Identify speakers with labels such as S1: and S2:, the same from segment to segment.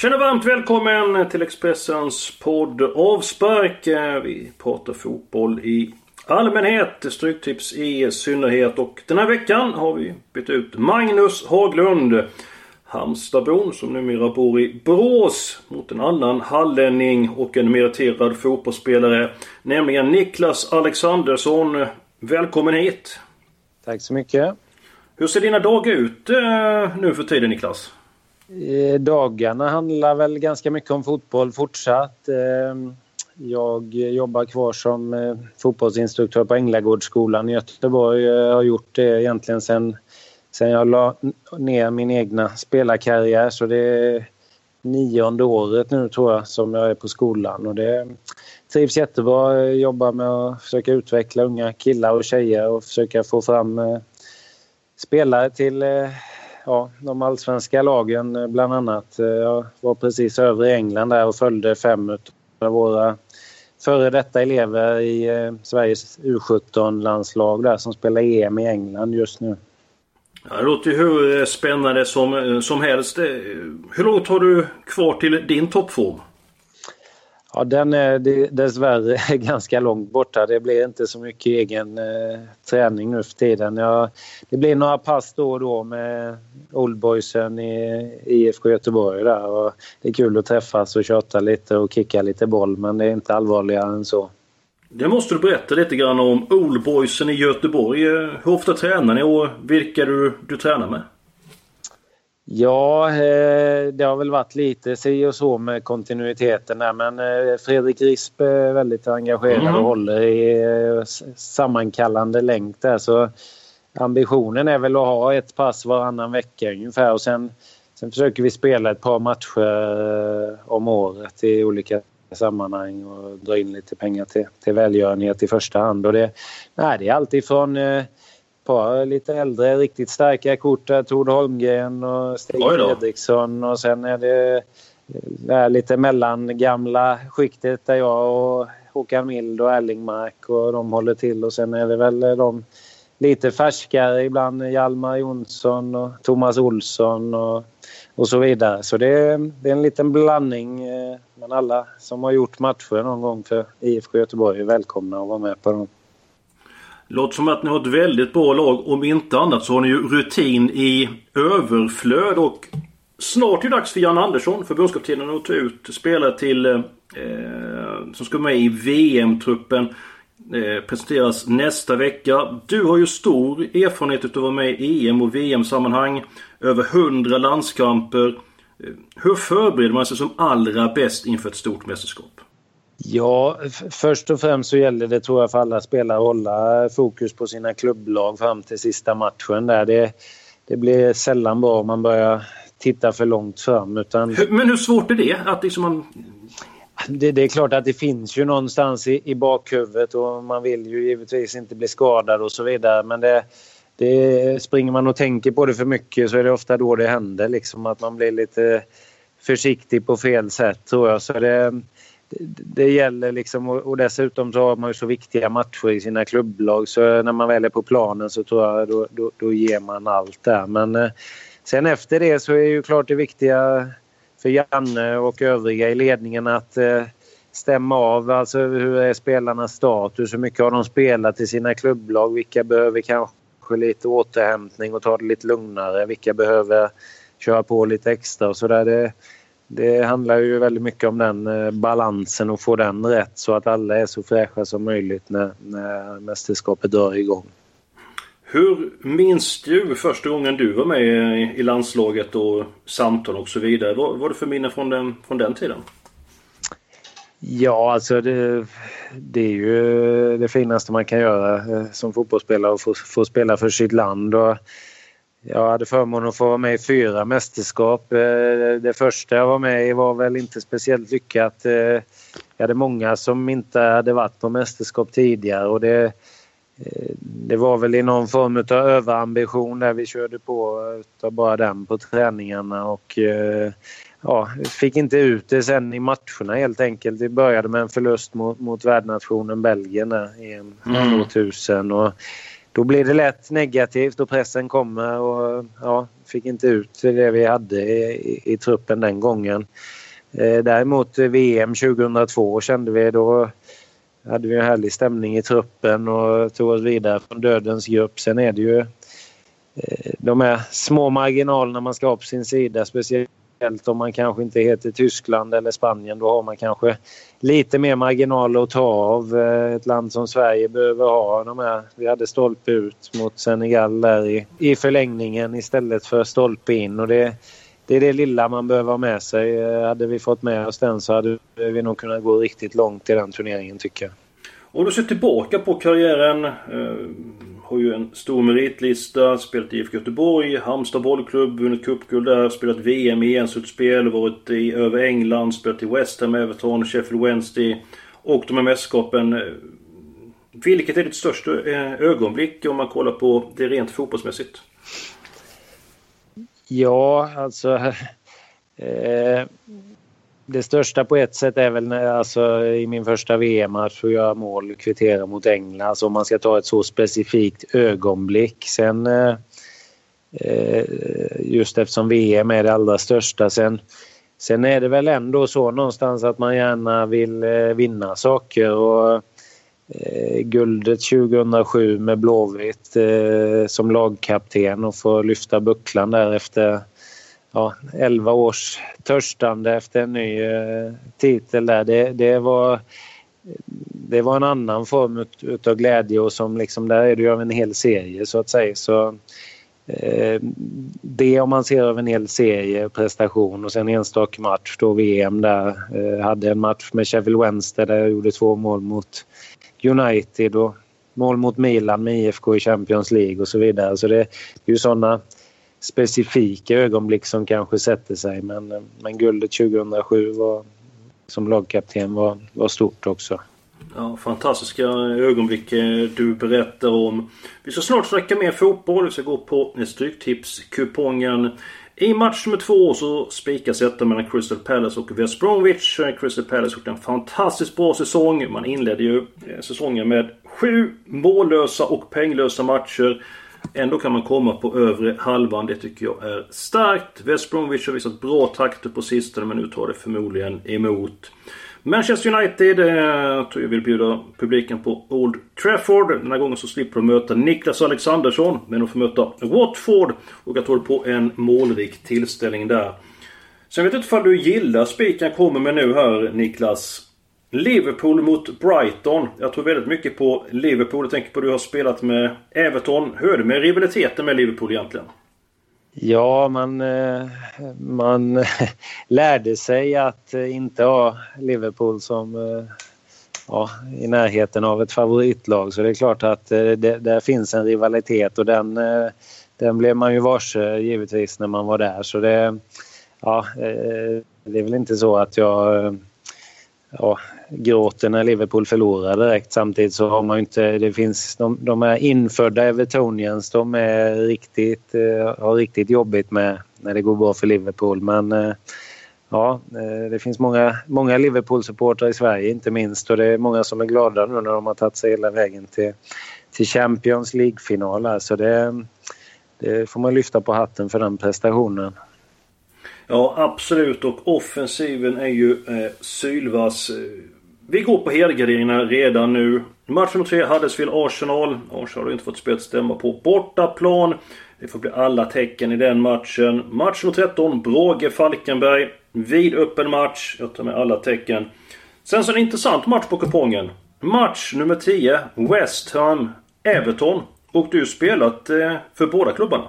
S1: Känner varmt välkommen till Expressens podd Avspark. Vi pratar fotboll i allmänhet, Stryktips i synnerhet. Och den här veckan har vi bytt ut Magnus Haglund, Halmstadbon som numera bor i Borås, mot en annan hallänning och en meriterad fotbollsspelare. Nämligen Niklas Alexandersson. Välkommen hit!
S2: Tack så mycket!
S1: Hur ser dina dagar ut eh, nu för tiden Niklas?
S2: Eh, dagarna handlar väl ganska mycket om fotboll fortsatt. Ehm, jag jobbar kvar som eh, fotbollsinstruktör på Änglagårdsskolan i Göteborg. Jag har gjort det egentligen sen, sen jag la ner min egna spelarkarriär. Så det är nionde året nu tror jag som jag är på skolan. Och det trivs jättebra. Jag jobbar med att försöka utveckla unga killar och tjejer och försöka få fram eh, spelare till ja, de allsvenska lagen eh, bland annat. Eh, jag var precis över i England där och följde fem av våra före detta elever i eh, Sveriges U17-landslag där som spelar EM i England just nu.
S1: Ja, det låter ju hur spännande som, som helst. Hur långt har du kvar till din toppform?
S2: Ja, den är dessvärre ganska långt borta. Det blir inte så mycket egen eh, träning nu för tiden. Jag, det blir några pass då och då med Oldboysen i IFK Göteborg där. Och det är kul att träffas och köta lite och kicka lite boll men det är inte allvarligare än så.
S1: Det måste du berätta lite grann om Oldboysen i Göteborg. Eh, hur ofta tränar ni och vilka du, du tränar med?
S2: Ja, eh, det har väl varit lite si och så med kontinuiteten där men eh, Fredrik Risp är väldigt engagerad mm. och håller i eh, sammankallande länk där så ambitionen är väl att ha ett pass varannan vecka ungefär och sen, sen försöker vi spela ett par matcher om året i olika sammanhang och dra in lite pengar till, till välgörenhet i första hand. Och det, nej, det är alltid från par lite äldre riktigt starka kort där. Tord Holmgren och Stig Fredriksson och sen är det, det är lite mellangamla skiktet där jag och Håkan Mild och Erlingmark och de håller till och sen är det väl de lite färskare ibland Hjalmar Jonsson och Thomas Olsson och, och så vidare. Så det är, det är en liten blandning. Eh, men alla som har gjort matcher någon gång för IFK Göteborg är välkomna att vara med på dem.
S1: Låter som att ni har ett väldigt bra lag. Om inte annat så har ni ju rutin i överflöd och snart är det dags för Jan Andersson, förbundskaptenen, att ta ut spelare till eh, som ska med i VM-truppen. Eh, presenteras nästa vecka. Du har ju stor erfarenhet av att vara med i EM och VM-sammanhang. Över 100 landskamper. Eh, hur förbereder man sig som allra bäst inför ett stort mästerskap?
S2: Ja, först och främst så gäller det tror jag för alla spelare att hålla fokus på sina klubblag fram till sista matchen. Där. Det, det blir sällan bra om man börjar titta för långt fram. Utan...
S1: Men hur svårt är det? Att liksom man...
S2: det, det, är klart att det finns ju någonstans i, i bakhuvudet och man vill ju givetvis inte bli skadad och så vidare. Men det, det, springer man och tänker på det för mycket så är det ofta då det händer. Liksom, att man blir lite försiktig på fel sätt tror jag. Så det, det gäller liksom och dessutom så har man ju så viktiga matcher i sina klubblag så när man väl är på planen så tror jag då, då, då ger man allt där. Men eh, sen efter det så är ju klart det viktiga för Janne och övriga i ledningen att eh, stämma av alltså hur är spelarnas status, hur mycket har de spelat i sina klubblag, vilka behöver kanske lite återhämtning och ta det lite lugnare, vilka behöver köra på lite extra och sådär? Det handlar ju väldigt mycket om den eh, balansen och få den rätt så att alla är så fräscha som möjligt när, när mästerskapet drar igång.
S1: Hur minns du första gången du var med i landslaget och samtal och så vidare? Vad var det för minnen från den, från den tiden?
S2: Ja, alltså det, det, är ju det finaste man kan göra eh, som fotbollsspelare att få, få spela för sitt land. Och jag hade förmånen att få vara med i fyra mästerskap. Eh, det första jag var med i var väl inte speciellt lyckat. Eh, jag hade många som inte hade varit på mästerskap tidigare och det, det var väl i någon form av överambition där vi körde på utav bara den på träningarna och ja, fick inte ut det sen i matcherna helt enkelt. Vi började med en förlust mot, mot värdnationen Belgien i EM mm. 2000 och då blir det lätt negativt och pressen kommer och ja, fick inte ut det vi hade i, i, i truppen den gången. Eh, däremot VM 2002 kände vi då hade vi en härlig stämning i truppen och tog oss vidare från dödens grupp. Sen är det ju eh, de här små marginalerna man ska ha på sin sida. Speciellt Speciellt om man kanske inte heter Tyskland eller Spanien. Då har man kanske lite mer marginaler att ta av. Eh, ett land som Sverige behöver ha de här. Vi hade stolpe ut mot Senegal där i, i förlängningen istället för stolpe in. Och det, det är det lilla man behöver ha med sig. Eh, hade vi fått med oss den så hade vi nog kunnat gå riktigt långt i den turneringen tycker jag.
S1: Om du ser tillbaka på karriären. Eh, har ju en stor meritlista. Spelat i IFK Göteborg, Halmstad bollklubb, vunnit cupguld där. Spelat VM i EM-slutspel, varit i över England, spelat i West Ham, Everton, Sheffield Wednesday. Och de här mästerskapen. Eh, vilket är ditt största eh, ögonblick om man kollar på det rent fotbollsmässigt?
S2: Ja, alltså... Eh, det största på ett sätt är väl när, alltså, i min första VM-match att göra mål, kvittera mot England. Alltså om man ska ta ett så specifikt ögonblick. Sen eh, eh just eftersom VM är det allra största. Sen, sen är det väl ändå så någonstans att man gärna vill eh, vinna saker. Och, eh, guldet 2007 med Blåvitt eh, som lagkapten och få lyfta bucklan där efter ja, 11 års törstande efter en ny eh, titel där. Det, det, var, det var en annan form ut, av glädje och som liksom, där är det ju av en hel serie så att säga. Så, eh, det om man ser över en hel serie prestation och sen enstaka match då VM där. Eh, hade en match med Sheffield Wednesday där jag gjorde två mål mot United och mål mot Milan med IFK i Champions League och så vidare. Så det, det är ju sådana specifika ögonblick som kanske sätter sig. Men, men guldet 2007 var, som lagkapten var, var stort också.
S1: Ja, fantastiska ögonblick eh, du berättar om. Vi ska snart snacka mer fotboll. Vi ska gå på Stryktipskupongen. I match nummer två så spikas detta mellan Crystal Palace och West Bromwich. Crystal Palace gjort en fantastiskt bra säsong. Man inledde ju eh, säsongen med sju mållösa och penglösa matcher. Ändå kan man komma på övre halvan. Det tycker jag är starkt. West Bromwich har visat bra takter på sistone men nu tar det förmodligen emot. Manchester United eh, tror jag vill bjuda publiken på Old Trafford. Den här gången så slipper de möta Niklas Alexandersson. Men de får möta Watford. Och jag tror på en målrik tillställning där. Sen vet jag inte ifall du gillar spiken kommer med nu här Niklas. Liverpool mot Brighton. Jag tror väldigt mycket på Liverpool. Jag tänker på att du har spelat med Everton. Hur är det med rivaliteten med Liverpool egentligen?
S2: Ja, eh, man, man lärde sig att eh, inte ha Liverpool som eh, ja, i närheten av ett favoritlag. Så det är klart att det, där finns en rivalitet och den, den blev man ju varse givetvis när man var där. Så det, ja, det är väl inte så att jag ja, gråter när Liverpool förlorar direkt. Samtidigt så har man inte, det finns, de, de är infödda Evertonians, de är riktigt, eh, har riktigt jobbigt med när det går bra för Liverpool. Men eh, ja, eh, det finns många, många Liverpool-supportrar i Sverige inte minst och det är många som är glada nu när de har tagit sig hela vägen till, till Champions League-final. Så det, det får man lyfta på hatten för den prestationen.
S1: Ja absolut och offensiven är ju eh, sylvass. Eh, vi går på helgarderingarna redan nu. Match nummer tre, Huddersfield-Arsenal. Arsenal har inte fått spetsstämma på bortaplan. Det får bli alla tecken i den matchen. Match nummer 13, Brage-Falkenberg. Vid öppen match. Jag tar med alla tecken. Sen så en intressant match på kupongen. Match nummer 10, West Ham-Everton. Och du spelat eh, för båda klubbarna?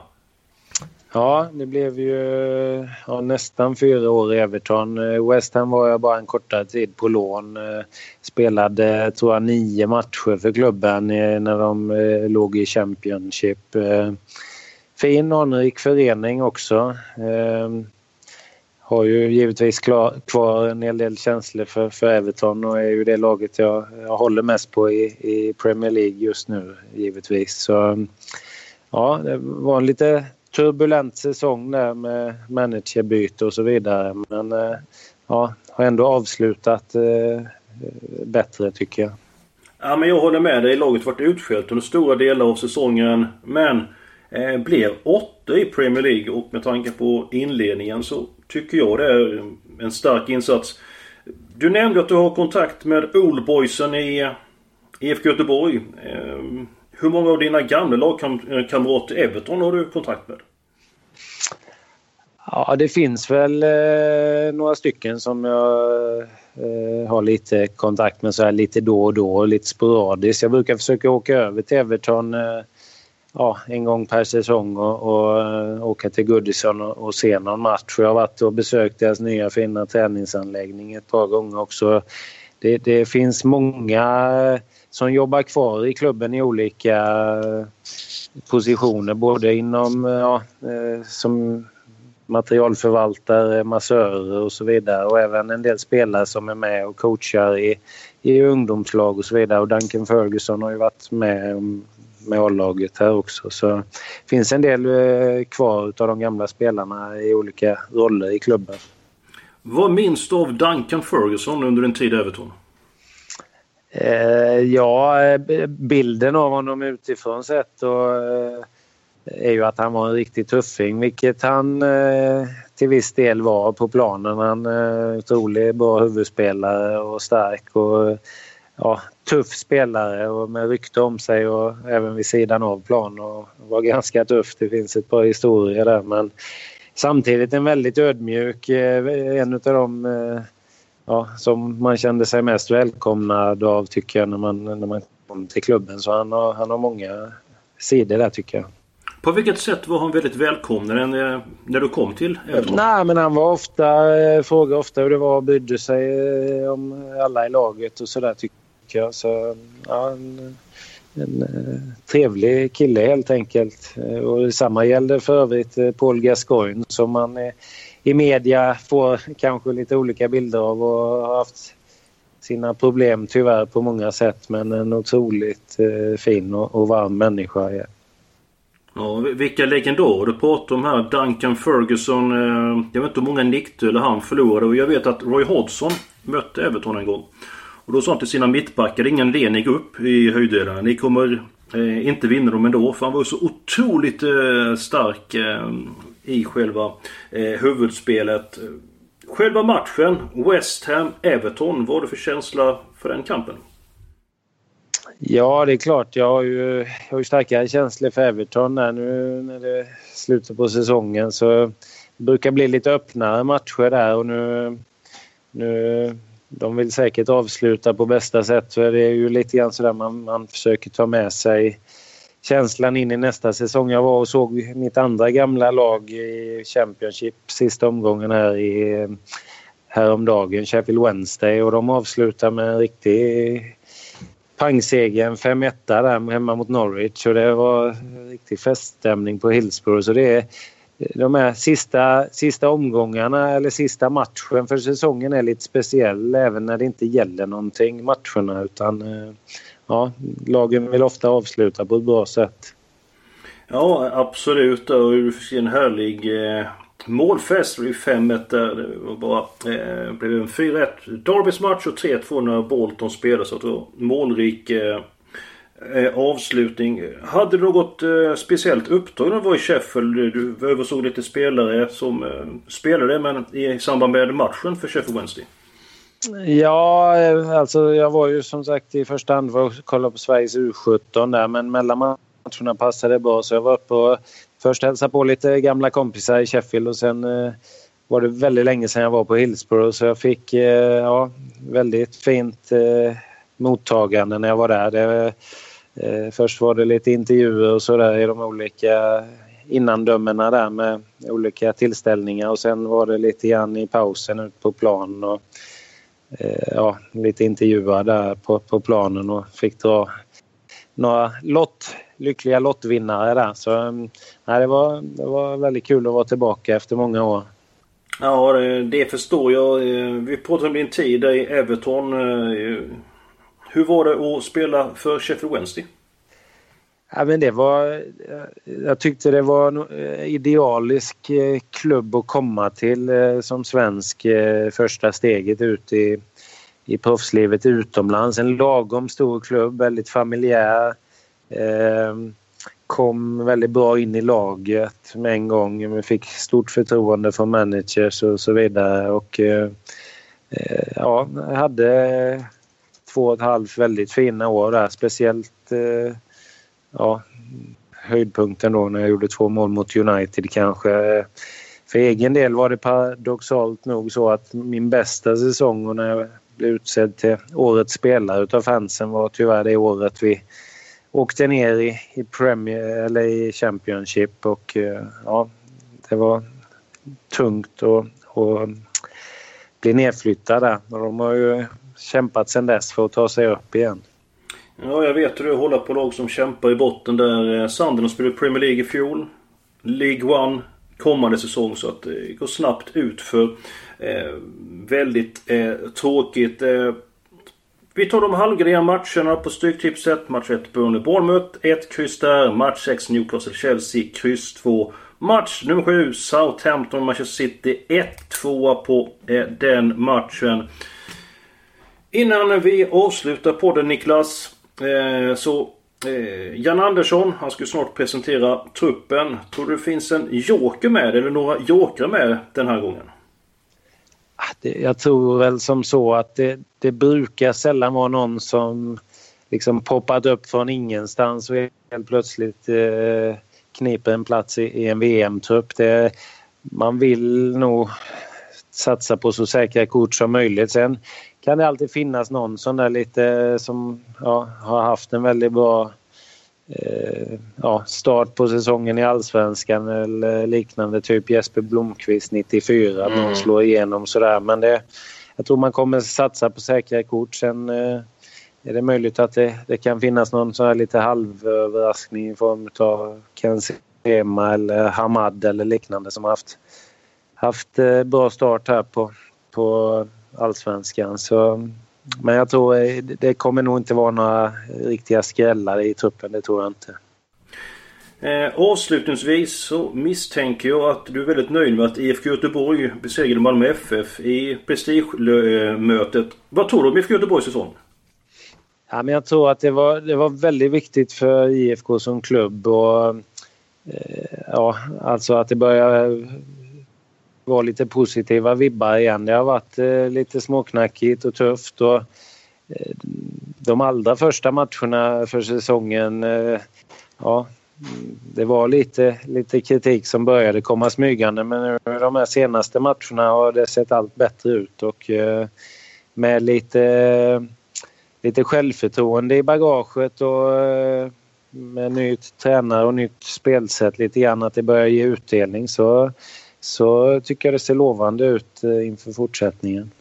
S2: Ja, det blev ju ja, nästan fyra år i Everton. Eh, West Ham var jag bara en kortare tid på lån. Eh, spelade, tror jag, nio matcher för klubben när de eh, låg i Championship. Fin anrik förening också. Har ju givetvis kvar en hel del känslor för, för Everton och är ju det laget jag, jag håller mest på i, i Premier League just nu givetvis. Så ja, det var en lite turbulent säsong där med managerbyte och så vidare. Men eh, ja, har ändå avslutat eh, bättre tycker jag.
S1: Ja, men jag håller med dig. Laget varit utskällt under stora delar av säsongen. Men eh, blev åtta i Premier League och med tanke på inledningen så tycker jag det är en stark insats. Du nämnde att du har kontakt med Oldboysen i IFK Göteborg. Eh, hur många av dina gamla lagkamrater i Everton har du kontakt med?
S2: Ja, det finns väl eh, några stycken som jag eh, har lite kontakt med så här lite då och då, lite sporadiskt. Jag brukar försöka åka över till Everton eh, ja, en gång per säsong och, och eh, åka till Goodison och, och, se någon match. Jag har varit och besökt deras nya fina träningsanläggning ett par gånger också. Det, det finns många eh, som jobbar kvar i klubben i olika eh, positioner både inom ja, eh, som materialförvaltare, massörer och så vidare och även en del spelare som är med och coachar i, i ungdomslag och så vidare. Och Duncan Ferguson har ju varit med med A-laget här också. Så det finns en del eh, kvar av de gamla spelarna i olika roller i klubben.
S1: Vad minns du av Duncan Ferguson under en tid i Everton?
S2: Eh, ja, eh, bilden av honom utifrån sett och, eh, är ju att han var en riktig tuffing, vilket han eh, till viss del var på planen. Han är eh, otroligt bra huvudspelare och stark och ja, tuff spelare och med rykte om sig och även vid sidan av plan och var ganska tuff. Det finns ett par historier där men samtidigt en väldigt ödmjuk, eh, en av de eh, ja, som man kände sig mest välkomnad av tycker jag när man, när man kom till klubben. Så han har, han har många sidor där tycker jag.
S1: På vilket sätt var han väldigt välkomnande eh, när, du kom till Everton?
S2: Nej, men han var ofta, eh, frågade ofta hur det var och brydde sig eh, om alla i laget och sådär tycker jag. Så, ja, en, en trevlig kille helt enkelt. Och detsamma gällde för övrigt Paul Gascoigne som man i media får kanske lite olika bilder av och har haft sina problem tyvärr på många sätt men en otroligt fin och, varm människa. Ja.
S1: Vilka legendarer du pratar om här. Duncan Ferguson. Eh, jag vet inte hur många nickdueller han förlorade och jag vet att Roy Hodgson mötte Everton en gång. Och då sa han till sina mittbackar, ingen idé ni går upp i höjderna. Ni kommer eh, inte vinna dem ändå. För han var så otroligt eh, stark eh, i själva eh, huvudspelet. Själva matchen, West Ham-Everton. Vad har du för känsla för den kampen?
S2: Ja, det är klart. Jag har ju, jag har ju starkare känslor för Everton här nu när det är slutet på säsongen. Så det brukar bli lite öppnare matcher där och nu, nu de vill säkert avsluta på bästa sätt. för det är ju lite grann sådär man, man försöker ta med sig känslan in i nästa säsong. Jag var och såg mitt andra gamla lag i Championship sista omgången här i häromdagen, Sheffield Wednesday och de avslutar med en riktig pangseger, 5-1 där hemma mot Norwich. Och det var riktig feststämning på Hillsborough. Så det är de här sista, sista omgångarna eller sista matchen för säsongen är lite speciell även när det inte gäller någonting matcherna. Utan eh, ja, lagen vill ofta avsluta på ett bra sätt.
S1: Ja absolut. Och du får se målfest. Det 5-1 där. Det var bara, eh, blev en 4-1 Darbys match och 3-2 när Bolton spelade så det var målrik eh, eh, avslutning. Hade du något eh, speciellt uppdrag när du var i Sheffield? Du översåg lite spelare som eh, spelade men i samband med matchen för Sheffield Wednesday.
S2: Ja, eh, alltså jag var ju som sagt i första hand för att kolla på Sveriges U17 där men mellan matcherna passade det bra så jag var uppe och först hälsa på lite gamla kompisar i Sheffield och sen eh, var det väldigt länge sedan jag var på Hillsborough så jag fick eh, ja, väldigt fint eh, mottagande när jag var där. Det, Eh, först var det lite intervjuer och sådär i de olika innandömena där med olika tillställningar och sen var det lite grann i pausen ut på plan och eh, ja, lite intervjuer där på, på planen och fick dra några lott, lyckliga lottvinnare där. Så mm, nej, det, var, det var väldigt kul att vara tillbaka efter många år.
S1: Ja, det, det förstår jag. Eh, vi pratade om din tid i Everton. Eh, hur var det att spela för Sheffield Wednesday?
S2: Ja, men det var, jag tyckte det var en eh, idealisk klubb att komma till som svensk första steget ut i, i proffslivet utomlands. En lagom stor klubb, väldigt familjär. Ehm, kom väldigt bra in i laget med en gång. Vi fick stort förtroende från managers och så vidare. Och, eh, eh, ja, hade två och ett halvt väldigt fina år där. Speciellt eh, ja, höjdpunkten då när jag gjorde två mål mot United kanske. För egen del var det paradoxalt nog så att min bästa säsong och när jag blev utsedd till årets spelare utav fansen var tyvärr det året vi åkte ner i, i Premier eller i Championship och eh, ja, det var tungt att bli nedflyttad där. Och de har ju kämpat sedan dess för att ta sig upp igen.
S1: Ja, jag vet hur det är att hålla på lag som kämpar i botten där. Eh, Sunderland spelade Premier League i fjol. League One kommande säsong så att det går snabbt ut för eh, Väldigt eh, tråkigt. Eh, vi tar de halvgrena matcherna på Stryktipset. Match 1 Burnley Bournemouth. 1 kryss där. Match 6 Newcastle Chelsea. Kryss 2. Match nummer 7 Southampton Manchester City. 1-2 på eh, den matchen. Innan vi avslutar podden Niklas. Eh, så eh, Jan Andersson, han ska snart presentera truppen. Tror du det finns en joker med eller några jokrar med den här gången?
S2: Ah, jag tror väl som så att det, det brukar sällan vara någon som liksom poppat upp från ingenstans och helt plötsligt eh, kniper en plats i, i en VM-trupp. Man vill nog satsa på så säkra kort som möjligt. Sen kan det alltid finnas någon som där lite som ja, har haft en väldigt bra ja, start på säsongen i allsvenskan eller liknande. Typ Jesper Blomqvist 94, mm. någon slår igenom sådär. Men det, jag tror man kommer satsa på säkra kort. Sen eh, är det möjligt att det, det kan finnas någon sån här lite halvöverraskning i form av Ken Sema eller Hamad eller liknande som har haft, haft eh, bra start här på, på allsvenskan. Så men jag tror eh, det kommer nog inte vara några riktiga skrällar i truppen, det tror jag inte.
S1: Eh, avslutningsvis så misstänker jag att du är väldigt nöjd med att IFK Göteborg besegrade Malmö FF i prestigemötet. Vad tror du om IFK Göteborgs säsong?
S2: Ja, men jag tror att det var, det var väldigt viktigt för IFK som klubb och eh, ja, alltså att det börjar vara lite positiva vibbar igen. Det har varit eh, lite småknackigt och tufft. Och, eh, de allra första matcherna för säsongen, eh, ja, det var lite, lite kritik som började komma smygande men nu de här senaste matcherna har det sett allt bättre ut och eh, med lite, lite självförtroende i bagaget och eh, med nytt tränare och nytt spelsätt lite grann att det börjar ge utdelning så så tycker jag det ser lovande ut eh, inför fortsättningen.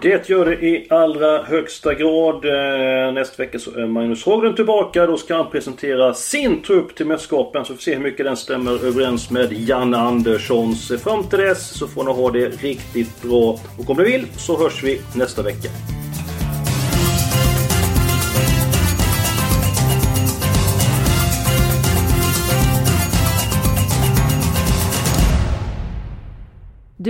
S1: Det gör det i allra högsta grad. Eh, nästa vecka så är Magnus Haglund tillbaka. Då ska han presentera sin trupp till mästerskapen. Så vi får se hur mycket den stämmer överens med Janne Anderssons. Fram till dess så får ni ha det riktigt bra. Och om ni vill så hörs vi nästa vecka.